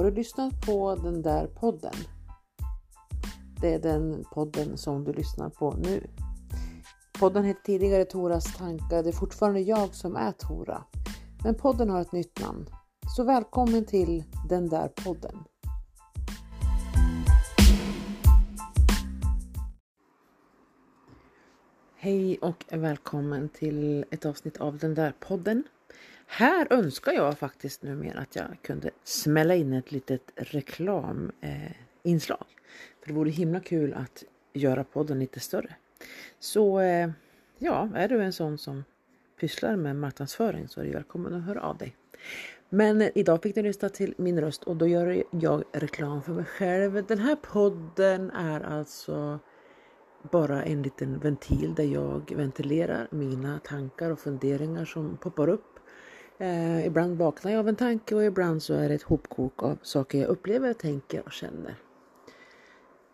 Har du lyssnat på den där podden? Det är den podden som du lyssnar på nu. Podden hette tidigare Toras tankar. Det är fortfarande jag som är Tora. Men podden har ett nytt namn. Så välkommen till den där podden. Hej och välkommen till ett avsnitt av den där podden. Här önskar jag faktiskt numera att jag kunde smälla in ett litet reklaminslag. För det vore himla kul att göra podden lite större. Så eh, ja, är du en sån som pysslar med marknadsföring så är du välkommen att höra av dig. Men eh, idag fick ni lyssna till min röst och då gör jag reklam för mig själv. Den här podden är alltså bara en liten ventil där jag ventilerar mina tankar och funderingar som poppar upp. Eh, ibland vaknar jag av en tanke och ibland så är det ett hopkok av saker jag upplever, tänker och känner.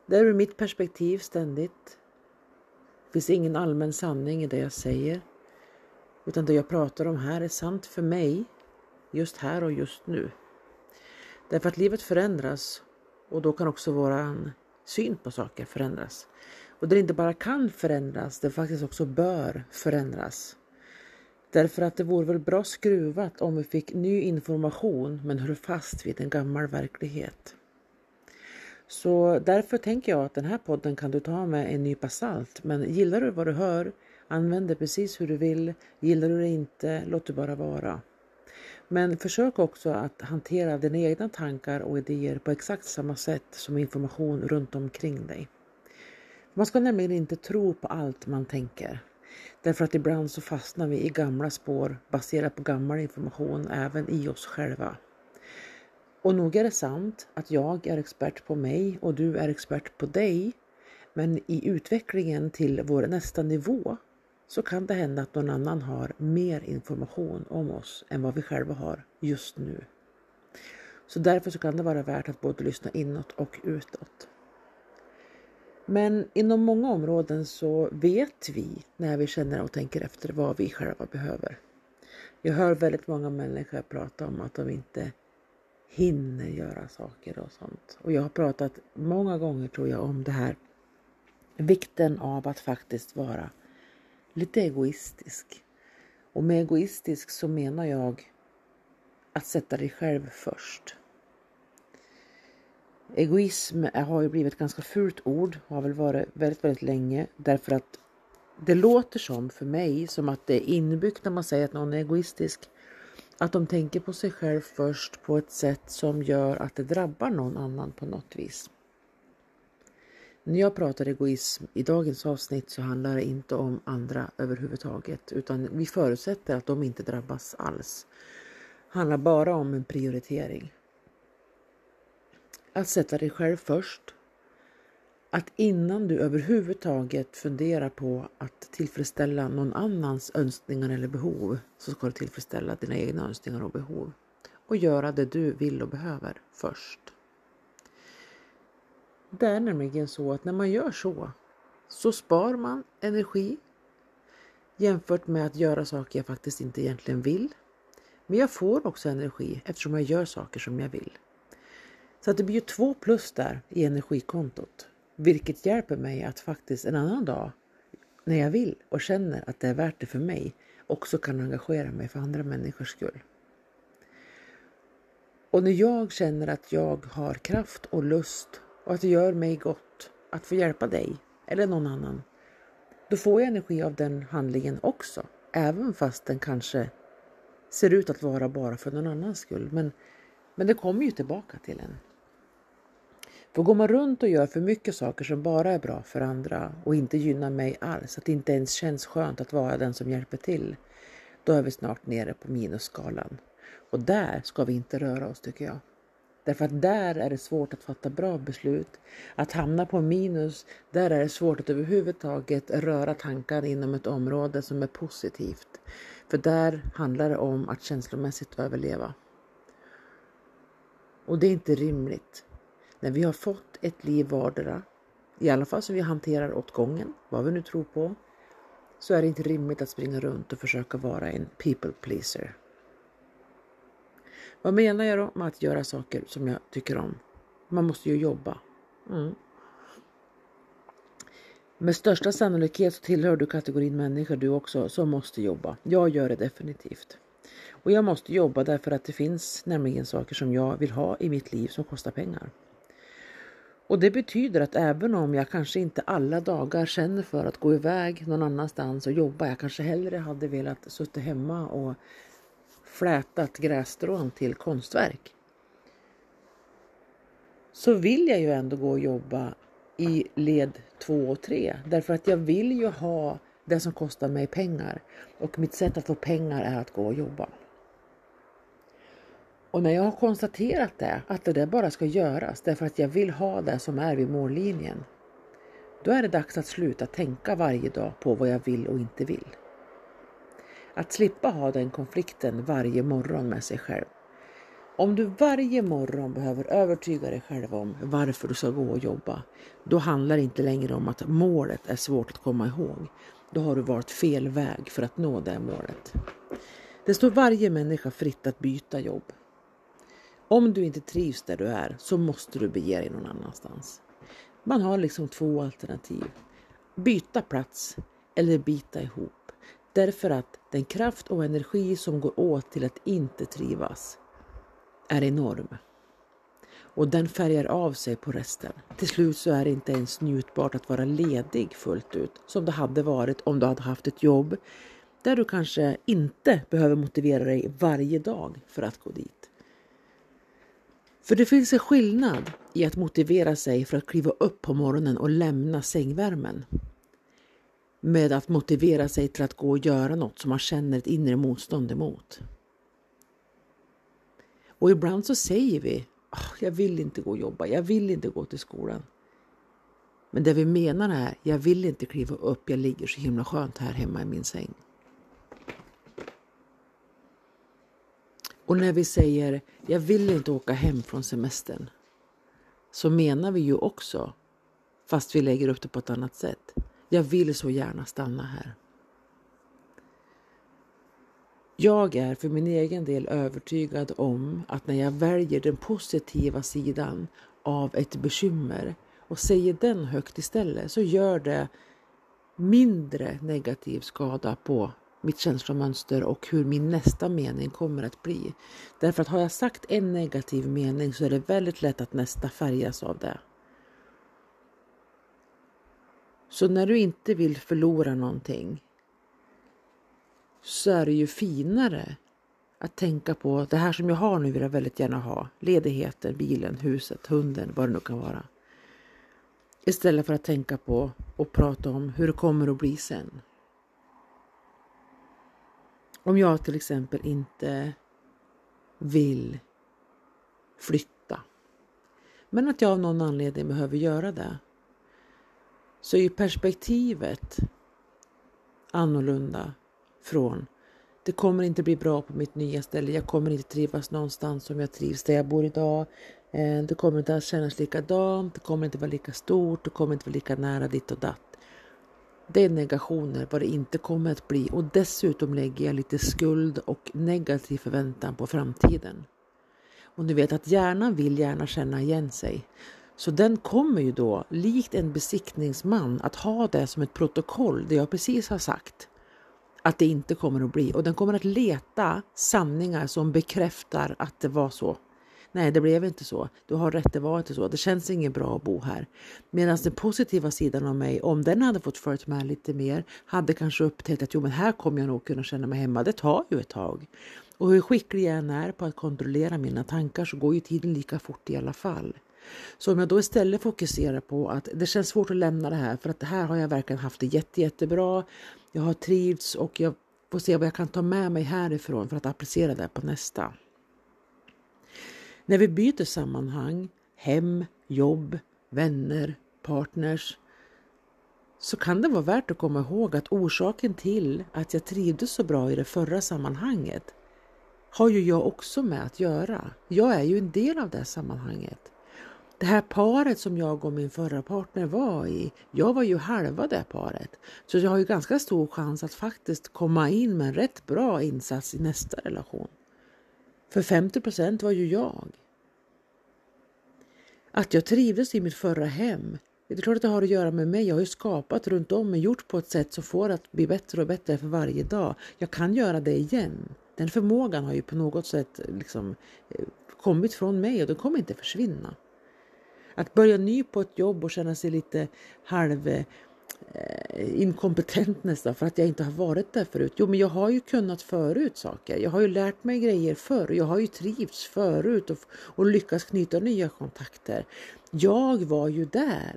Det är ur mitt perspektiv ständigt. Det finns ingen allmän sanning i det jag säger. Utan det jag pratar om här är sant för mig, just här och just nu. Därför att livet förändras och då kan också våran syn på saker förändras. Och det inte bara kan förändras, det faktiskt också bör förändras. Därför att det vore väl bra skruvat om vi fick ny information men höll fast vid en gammal verklighet. Så därför tänker jag att den här podden kan du ta med en nypa salt. Men gillar du vad du hör, använd det precis hur du vill. Gillar du det inte, låt det bara vara. Men försök också att hantera dina egna tankar och idéer på exakt samma sätt som information runt omkring dig. Man ska nämligen inte tro på allt man tänker. Därför att ibland så fastnar vi i gamla spår baserat på gammal information även i oss själva. Och nog är det sant att jag är expert på mig och du är expert på dig. Men i utvecklingen till vår nästa nivå så kan det hända att någon annan har mer information om oss än vad vi själva har just nu. Så därför så kan det vara värt att både lyssna inåt och utåt. Men inom många områden så vet vi när vi känner och tänker efter vad vi själva behöver. Jag hör väldigt många människor prata om att de inte hinner göra saker och sånt. Och jag har pratat många gånger tror jag om det här vikten av att faktiskt vara lite egoistisk. Och med egoistisk så menar jag att sätta dig själv först. Egoism har ju blivit ett ganska fult ord, har väl varit väldigt, väldigt länge därför att det låter som för mig som att det är inbyggt när man säger att någon är egoistisk. Att de tänker på sig själv först på ett sätt som gör att det drabbar någon annan på något vis. När jag pratar egoism i dagens avsnitt så handlar det inte om andra överhuvudtaget utan vi förutsätter att de inte drabbas alls. Det handlar bara om en prioritering. Att sätta dig själv först. Att innan du överhuvudtaget funderar på att tillfredsställa någon annans önskningar eller behov så ska du tillfredsställa dina egna önskningar och behov. Och göra det du vill och behöver först. Det är nämligen så att när man gör så så spar man energi jämfört med att göra saker jag faktiskt inte egentligen vill. Men jag får också energi eftersom jag gör saker som jag vill. Så att det blir ju två plus där i energikontot. Vilket hjälper mig att faktiskt en annan dag när jag vill och känner att det är värt det för mig också kan engagera mig för andra människors skull. Och när jag känner att jag har kraft och lust och att det gör mig gott att få hjälpa dig eller någon annan, då får jag energi av den handlingen också. Även fast den kanske ser ut att vara bara för någon annans skull. Men, men det kommer ju tillbaka till en. För går man runt och gör för mycket saker som bara är bra för andra och inte gynnar mig alls, att det inte ens känns skönt att vara den som hjälper till, då är vi snart nere på minusskalan. Och där ska vi inte röra oss tycker jag. Därför att där är det svårt att fatta bra beslut. Att hamna på minus, där är det svårt att överhuvudtaget röra tankar inom ett område som är positivt. För där handlar det om att känslomässigt överleva. Och det är inte rimligt. När vi har fått ett liv vardera, i alla fall som vi hanterar åt gången, vad vi nu tror på, så är det inte rimligt att springa runt och försöka vara en people pleaser. Vad menar jag då med att göra saker som jag tycker om? Man måste ju jobba. Mm. Med största sannolikhet så tillhör du kategorin människor du också som måste jobba. Jag gör det definitivt. Och jag måste jobba därför att det finns nämligen saker som jag vill ha i mitt liv som kostar pengar. Och det betyder att även om jag kanske inte alla dagar känner för att gå iväg någon annanstans och jobba, jag kanske hellre hade velat sitta hemma och flätat grässtrån till konstverk. Så vill jag ju ändå gå och jobba i led 2 och 3. därför att jag vill ju ha det som kostar mig pengar och mitt sätt att få pengar är att gå och jobba. Och när jag har konstaterat det, att det där bara ska göras därför att jag vill ha det som är vid mållinjen, då är det dags att sluta tänka varje dag på vad jag vill och inte vill. Att slippa ha den konflikten varje morgon med sig själv. Om du varje morgon behöver övertyga dig själv om varför du ska gå och jobba, då handlar det inte längre om att målet är svårt att komma ihåg. Då har du valt fel väg för att nå det målet. Det står varje människa fritt att byta jobb. Om du inte trivs där du är så måste du bege dig någon annanstans. Man har liksom två alternativ. Byta plats eller bita ihop. Därför att den kraft och energi som går åt till att inte trivas är enorm. Och den färgar av sig på resten. Till slut så är det inte ens njutbart att vara ledig fullt ut som det hade varit om du hade haft ett jobb där du kanske inte behöver motivera dig varje dag för att gå dit. För det finns en skillnad i att motivera sig för att kliva upp på morgonen och lämna sängvärmen med att motivera sig till att gå och göra något som man känner ett inre motstånd emot. Och ibland så säger vi oh, jag vill inte gå och jobba, jag vill inte gå till skolan. Men det vi menar är jag vill inte kliva upp, jag ligger så himla skönt här hemma i min säng. Och när vi säger jag vill inte åka hem från semestern så menar vi ju också, fast vi lägger upp det på ett annat sätt, jag vill så gärna stanna här. Jag är för min egen del övertygad om att när jag väljer den positiva sidan av ett bekymmer och säger den högt istället så gör det mindre negativ skada på mitt känslomönster och hur min nästa mening kommer att bli. Därför att har jag sagt en negativ mening så är det väldigt lätt att nästa färgas av det. Så när du inte vill förlora någonting så är det ju finare att tänka på det här som jag har nu vill jag väldigt gärna ha. Ledigheten, bilen, huset, hunden, vad det nu kan vara. Istället för att tänka på och prata om hur det kommer att bli sen. Om jag till exempel inte vill flytta, men att jag av någon anledning behöver göra det, så är perspektivet annorlunda från det kommer inte bli bra på mitt nya ställe. Jag kommer inte trivas någonstans som jag trivs där jag bor idag. Eh, det kommer inte att kännas likadant. Det kommer inte vara lika stort. Det kommer inte vara lika nära ditt och datt. Det är negationer vad det inte kommer att bli och dessutom lägger jag lite skuld och negativ förväntan på framtiden. Och ni vet att hjärnan vill gärna känna igen sig. Så den kommer ju då, likt en besiktningsman, att ha det som ett protokoll, det jag precis har sagt, att det inte kommer att bli. Och den kommer att leta sanningar som bekräftar att det var så. Nej, det blev inte så. Du har rätt, det var inte så. Det känns inget bra att bo här. Medan den positiva sidan av mig, om den hade fått följt med lite mer, hade kanske upptäckt att jo, men här kommer jag nog kunna känna mig hemma. Det tar ju ett tag. Och hur skicklig jag än är på att kontrollera mina tankar så går ju tiden lika fort i alla fall. Så om jag då istället fokuserar på att det känns svårt att lämna det här för att det här har jag verkligen haft det jätte, jättebra. Jag har trivts och jag får se vad jag kan ta med mig härifrån för att applicera det på nästa. När vi byter sammanhang, hem, jobb, vänner, partners, så kan det vara värt att komma ihåg att orsaken till att jag trivdes så bra i det förra sammanhanget har ju jag också med att göra. Jag är ju en del av det sammanhanget. Det här paret som jag och min förra partner var i, jag var ju halva det paret. Så jag har ju ganska stor chans att faktiskt komma in med en rätt bra insats i nästa relation. För 50 procent var ju jag. Att jag trivdes i mitt förra hem, det är klart att det har att göra med mig. Jag har ju skapat runt om mig, gjort på ett sätt som får att bli bättre och bättre för varje dag. Jag kan göra det igen. Den förmågan har ju på något sätt liksom eh, kommit från mig och den kommer inte försvinna. Att börja ny på ett jobb och känna sig lite halv eh, Eh, inkompetent nästan för att jag inte har varit där förut. Jo, men jag har ju kunnat förut saker. Jag har ju lärt mig grejer förr. Jag har ju trivts förut och, och lyckats knyta nya kontakter. Jag var ju där.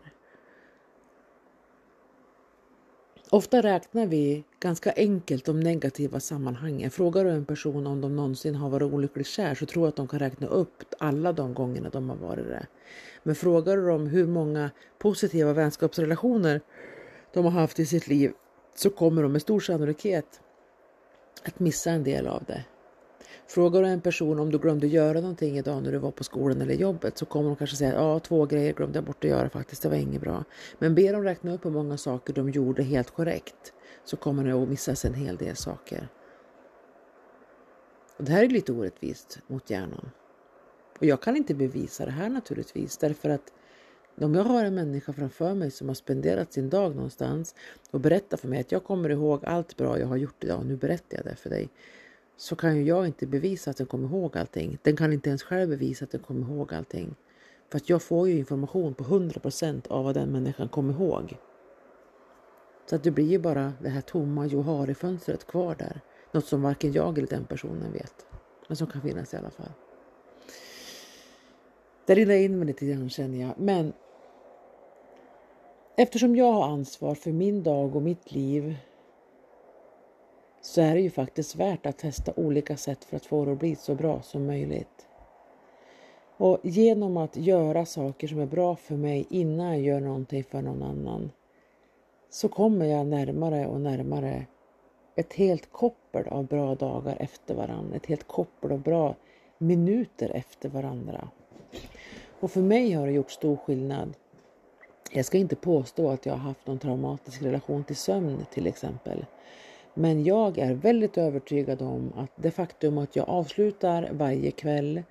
Ofta räknar vi ganska enkelt de negativa sammanhangen. Frågar du en person om de någonsin har varit olyckligt kär så tror jag att de kan räkna upp alla de gångerna de har varit det. Men frågar du dem hur många positiva vänskapsrelationer de har haft i sitt liv så kommer de med stor sannolikhet att missa en del av det. Frågar du en person om du glömde göra någonting idag när du var på skolan eller jobbet så kommer de kanske säga ja, två grejer glömde jag bort att göra faktiskt, det var inget bra. Men ber dem räkna upp hur många saker de gjorde helt korrekt så kommer det att missas en hel del saker. Och det här är lite orättvist mot hjärnan. Och jag kan inte bevisa det här naturligtvis därför att om jag har en människa framför mig som har spenderat sin dag någonstans och berättar för mig att jag kommer ihåg allt bra jag har gjort idag och nu berättar jag det för dig så kan ju jag inte bevisa att den kommer ihåg allting. Den kan inte ens själv bevisa att den kommer ihåg allting. För att jag får ju information på 100% av vad den människan kommer ihåg. Så att det blir ju bara det här tomma Johari-fönstret kvar där. Något som varken jag eller den personen vet. Men som kan finnas i alla fall. Det rinner in mig lite grann känner jag. Men eftersom jag har ansvar för min dag och mitt liv så är det ju faktiskt värt att testa olika sätt för att få det att bli så bra som möjligt. Och genom att göra saker som är bra för mig innan jag gör någonting för någon annan så kommer jag närmare och närmare ett helt koppel av bra dagar efter varandra, ett helt koppel av bra minuter efter varandra. Och för mig har det gjort stor skillnad. Jag ska inte påstå att jag har haft någon traumatisk relation till sömn till exempel. Men jag är väldigt övertygad om att det faktum att jag avslutar varje kväll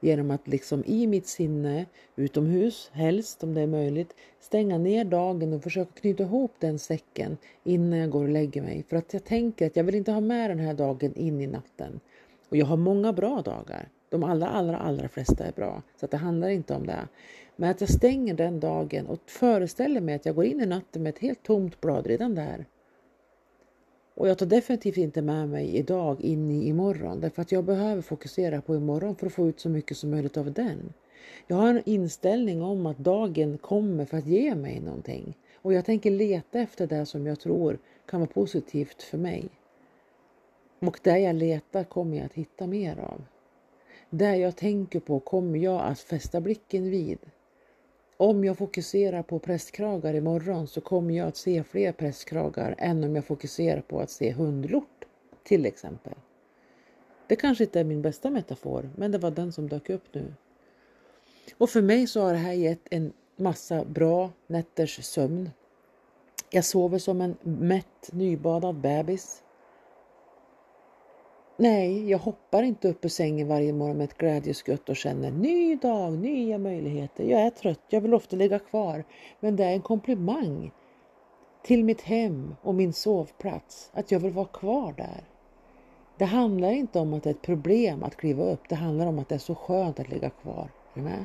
genom att liksom i mitt sinne, utomhus helst om det är möjligt, stänga ner dagen och försöka knyta ihop den säcken innan jag går och lägger mig. För att jag tänker att jag vill inte ha med den här dagen in i natten. Och jag har många bra dagar. De allra, allra, allra flesta är bra. Så att det handlar inte om det. Men att jag stänger den dagen och föreställer mig att jag går in i natten med ett helt tomt blad redan där. Och jag tar definitivt inte med mig idag in i imorgon därför att jag behöver fokusera på imorgon för att få ut så mycket som möjligt av den. Jag har en inställning om att dagen kommer för att ge mig någonting och jag tänker leta efter det som jag tror kan vara positivt för mig. Och det jag letar kommer jag att hitta mer av. Det jag tänker på kommer jag att fästa blicken vid. Om jag fokuserar på prästkragar imorgon så kommer jag att se fler prästkragar än om jag fokuserar på att se hundlort till exempel. Det kanske inte är min bästa metafor, men det var den som dök upp nu. Och för mig så har det här gett en massa bra nätters sömn. Jag sover som en mätt nybadad bebis. Nej, jag hoppar inte upp ur sängen varje morgon med ett glädjeskutt och känner ny dag, nya möjligheter. Jag är trött, jag vill ofta ligga kvar. Men det är en komplimang till mitt hem och min sovplats, att jag vill vara kvar där. Det handlar inte om att det är ett problem att kliva upp, det handlar om att det är så skönt att ligga kvar. Är med?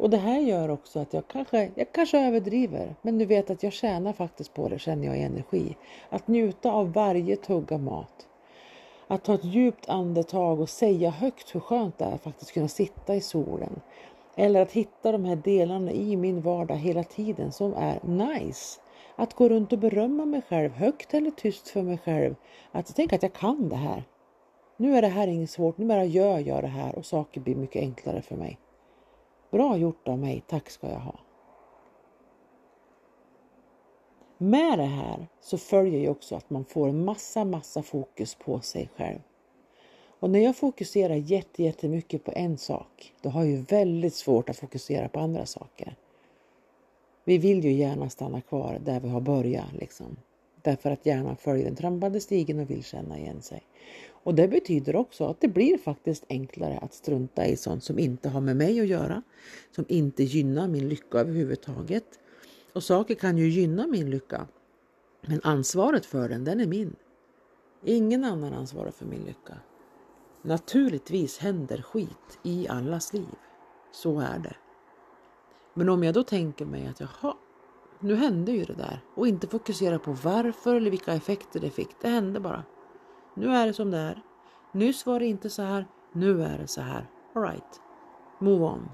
Och det här gör också att jag kanske, jag kanske överdriver, men du vet att jag tjänar faktiskt på det, känner jag i energi. Att njuta av varje tugga mat. Att ta ett djupt andetag och säga högt hur skönt det är att faktiskt kunna sitta i solen. Eller att hitta de här delarna i min vardag hela tiden som är nice. Att gå runt och berömma mig själv, högt eller tyst för mig själv. Att jag tänker att jag kan det här. Nu är det här inget svårt, nu bara gör jag det här och saker blir mycket enklare för mig. Bra gjort av mig, tack ska jag ha. Med det här så följer ju också att man får en massa, massa fokus på sig själv. Och när jag fokuserar jättemycket på en sak, då har jag ju väldigt svårt att fokusera på andra saker. Vi vill ju gärna stanna kvar där vi har börjat liksom. Därför att hjärnan följer den trampade stigen och vill känna igen sig. Och det betyder också att det blir faktiskt enklare att strunta i sånt som inte har med mig att göra, som inte gynnar min lycka överhuvudtaget. Och saker kan ju gynna min lycka, men ansvaret för den, den är min. Ingen annan ansvarar för min lycka. Naturligtvis händer skit i allas liv. Så är det. Men om jag då tänker mig att jaha, nu hände ju det där och inte fokusera på varför eller vilka effekter det fick. Det hände bara. Nu är det som det är. Nyss var det inte så här. Nu är det så här. Alright. Move on.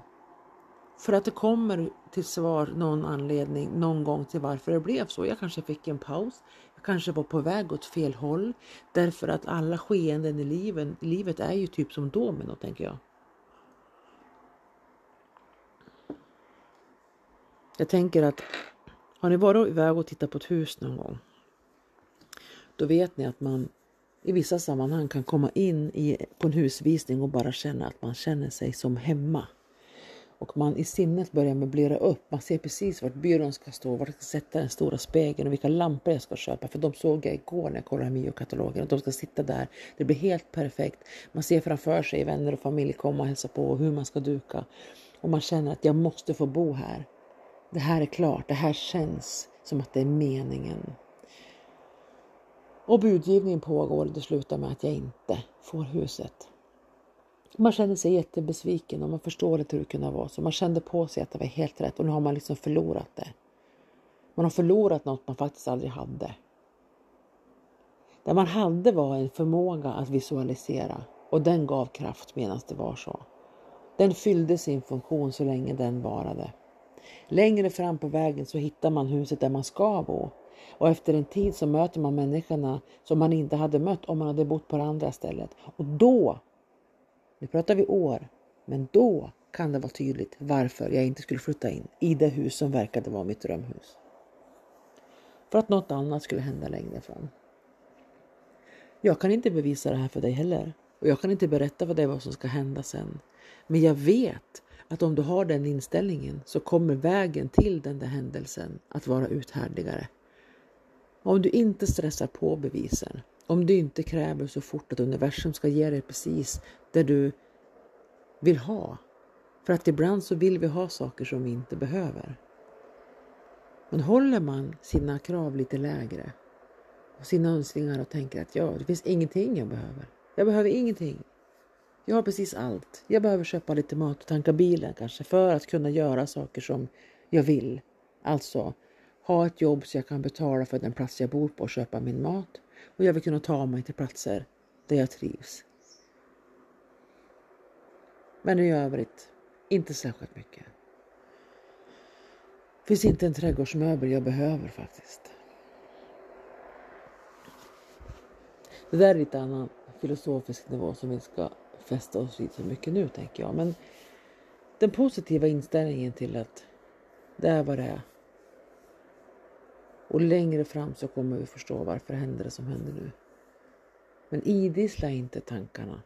För att det kommer till svar någon anledning någon gång till varför det blev så. Jag kanske fick en paus. Jag kanske var på väg åt fel håll. Därför att alla skeenden i livet, livet är ju typ som domino tänker jag. Jag tänker att har ni varit iväg och tittat på ett hus någon gång? Då vet ni att man i vissa sammanhang kan komma in i, på en husvisning och bara känna att man känner sig som hemma. Och man i sinnet börjar möblera upp. Man ser precis vart byrån ska stå, vart jag ska sätta den stora spegeln och vilka lampor jag ska köpa. För de såg jag igår när jag kollade Mio-katalogen. Att de ska sitta där. Det blir helt perfekt. Man ser framför sig vänner och familj komma och hälsa på och hur man ska duka. Och man känner att jag måste få bo här. Det här är klart. Det här känns som att det är meningen. Och budgivningen pågår och det slutar med att jag inte får huset. Man känner sig jättebesviken och man förstår inte hur det kunde vara så. Man kände på sig att det var helt rätt och nu har man liksom förlorat det. Man har förlorat något man faktiskt aldrig hade. Det man hade var en förmåga att visualisera och den gav kraft medan det var så. Den fyllde sin funktion så länge den varade. Längre fram på vägen så hittar man huset där man ska bo och efter en tid så möter man människorna som man inte hade mött om man hade bott på det andra stället. Och då, nu pratar vi år, men då kan det vara tydligt varför jag inte skulle flytta in i det hus som verkade vara mitt drömhus. För att något annat skulle hända längre fram. Jag kan inte bevisa det här för dig heller. Och jag kan inte berätta för dig vad som ska hända sen. Men jag vet att om du har den inställningen så kommer vägen till den där händelsen att vara uthärdigare. Om du inte stressar på bevisen, om du inte kräver så fort att universum ska ge dig precis det du vill ha. För att ibland så vill vi ha saker som vi inte behöver. Men håller man sina krav lite lägre och sina önskningar och tänker att ja, det finns ingenting jag behöver. Jag behöver ingenting. Jag har precis allt. Jag behöver köpa lite mat och tanka bilen kanske för att kunna göra saker som jag vill. Alltså ha ett jobb så jag kan betala för den plats jag bor på och köpa min mat. Och jag vill kunna ta mig till platser där jag trivs. Men i övrigt, inte särskilt mycket. Det finns inte en trädgårdsmöbel jag behöver faktiskt. Det där är lite annan filosofisk nivå som vi ska fästa oss vid så mycket nu tänker jag. Men den positiva inställningen till att det är vad det är. Och längre fram så kommer vi förstå varför det händer det som händer nu. Men idissla inte tankarna.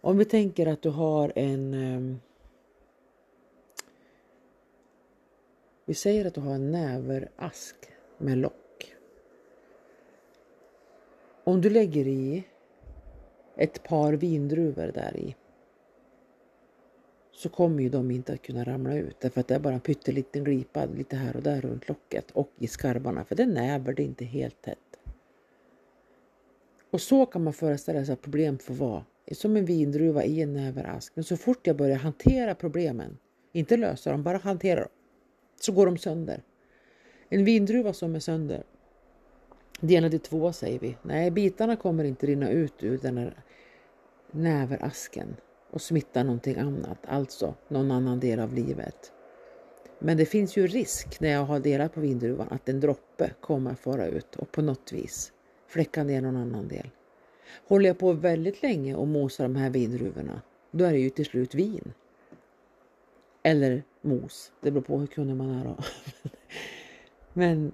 Om vi tänker att du har en... Um, vi säger att du har en näverask med lock. Om du lägger i ett par vindruvor där i så kommer ju de inte att kunna ramla ut därför att det är bara en pytteliten glipa lite här och där runt locket och i skarvarna för det näver det inte helt tätt. Och så kan man föreställa sig att problem får vara som en vindruva i en näverask. Men så fort jag börjar hantera problemen, inte lösa dem, bara hantera dem, så går de sönder. En vindruva som är sönder, delad i två säger vi. Nej, bitarna kommer inte rinna ut ur den här näverasken och smittar någonting annat, alltså någon annan del av livet. Men det finns ju risk när jag har delat på vindruvan att en droppe kommer att fara ut och på något vis fläcka ner någon annan del. Håller jag på väldigt länge och mosar de här vindruvorna, då är det ju till slut vin. Eller mos, det beror på hur kunnig man är då. Men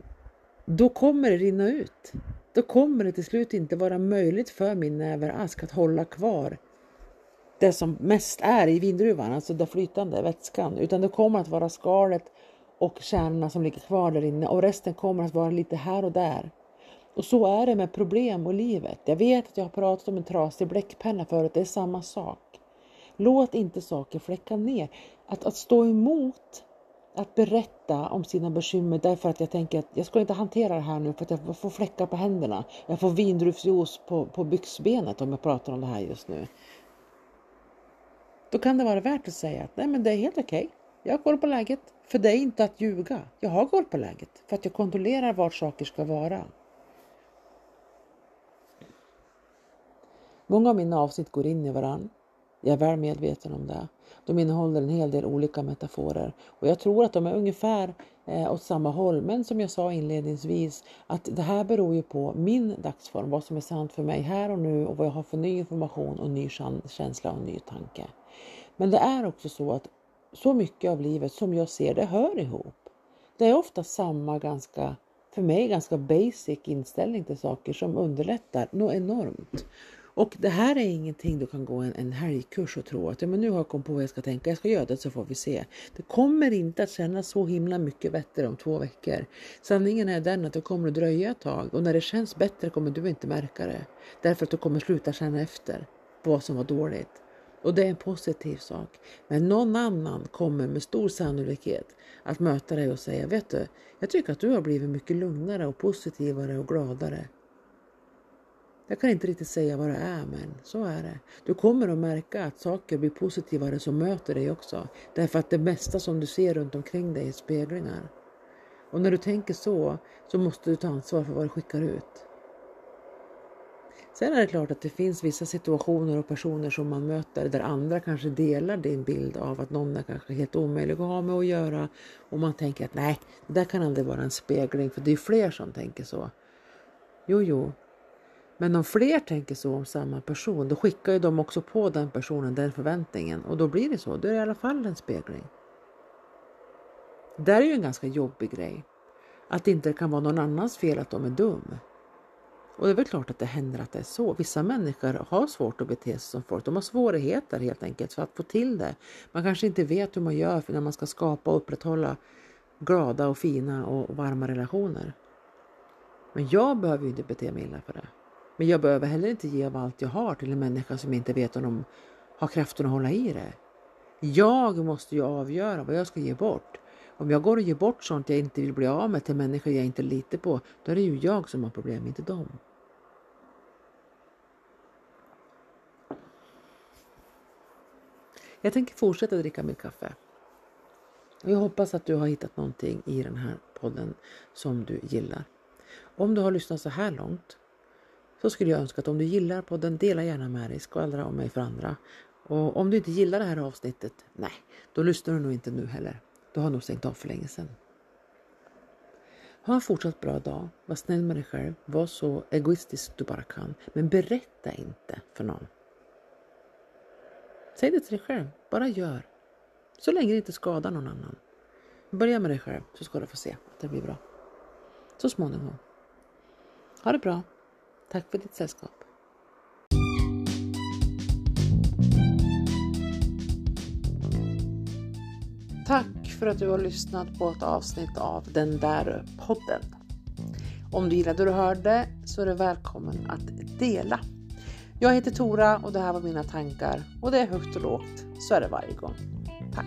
då kommer det rinna ut. Då kommer det till slut inte vara möjligt för min näverask att hålla kvar det som mest är i vindruvan, alltså den flytande vätskan, utan det kommer att vara skalet och kärnorna som ligger kvar där inne och resten kommer att vara lite här och där. Och så är det med problem och livet. Jag vet att jag har pratat om en trasig bläckpenna förut, det är samma sak. Låt inte saker fläcka ner. Att, att stå emot att berätta om sina bekymmer därför att jag tänker att jag ska inte hantera det här nu för att jag får fläckar på händerna. Jag får vindruvsjuice på, på byxbenet om jag pratar om det här just nu. Då kan det vara värt att säga att nej men det är helt okej. Okay. Jag har koll på läget. För det är inte att ljuga. Jag har koll på läget för att jag kontrollerar vart saker ska vara. Många av mina avsnitt går in i varandra. Jag är väl medveten om det. De innehåller en hel del olika metaforer och jag tror att de är ungefär eh, åt samma håll. Men som jag sa inledningsvis att det här beror ju på min dagsform, vad som är sant för mig här och nu och vad jag har för ny information och ny känsla och ny tanke. Men det är också så att så mycket av livet som jag ser det hör ihop. Det är ofta samma ganska, för mig ganska basic inställning till saker som underlättar något enormt. Och det här är ingenting du kan gå en, en helgkurs och tro att ja, men nu har jag kommit på vad jag ska tänka, jag ska göra det så får vi se. Det kommer inte att kännas så himla mycket bättre om två veckor. Sanningen är den att det kommer att dröja ett tag och när det känns bättre kommer du inte märka det. Därför att du kommer sluta känna efter vad som var dåligt. Och det är en positiv sak. Men någon annan kommer med stor sannolikhet att möta dig och säga, vet du, jag tycker att du har blivit mycket lugnare och positivare och gladare. Jag kan inte riktigt säga vad det är, men så är det. Du kommer att märka att saker blir positivare som möter dig också. Därför att det mesta som du ser runt omkring dig är speglingar. Och när du tänker så, så måste du ta ansvar för vad du skickar ut. Sen är det klart att det finns vissa situationer och personer som man möter där andra kanske delar din bild av att någon är kanske helt omöjlig att ha med att göra och man tänker att nej, det där kan aldrig vara en spegling för det är fler som tänker så. Jo, jo, men om fler tänker så om samma person, då skickar ju de också på den personen den förväntningen och då blir det så. Då är det i alla fall en spegling. Det där är ju en ganska jobbig grej. Att det inte kan vara någon annans fel att de är dum. Och det är väl klart att det händer att det är så. Vissa människor har svårt att bete sig som folk. De har svårigheter helt enkelt för att få till det. Man kanske inte vet hur man gör när man ska skapa och upprätthålla glada och fina och varma relationer. Men jag behöver ju inte bete mig illa för det. Men jag behöver heller inte ge av allt jag har till en människa som inte vet om de har kraften att hålla i det. Jag måste ju avgöra vad jag ska ge bort. Om jag går och ger bort sånt jag inte vill bli av med till människor jag inte litar på, då är det ju jag som har problem, inte dem. Jag tänker fortsätta dricka mitt kaffe. Jag hoppas att du har hittat någonting i den här podden som du gillar. Om du har lyssnat så här långt så skulle jag önska att om du gillar podden, dela gärna med dig, skvallra om mig för andra. Och om du inte gillar det här avsnittet, nej, då lyssnar du nog inte nu heller. Du har nog stängt av för länge sedan. Ha en fortsatt bra dag, var snäll med dig själv, var så egoistisk du bara kan, men berätta inte för någon. Säg det till dig själv, bara gör. Så länge det inte skadar någon annan. Börja med dig själv så ska du få se att det blir bra. Så småningom. Ha det bra. Tack för ditt sällskap. Tack för att du har lyssnat på ett avsnitt av Den där podden. Om du gillade det du hörde så är du välkommen att dela. Jag heter Tora och det här var mina tankar och det är högt och lågt. Så är det varje gång. Tack!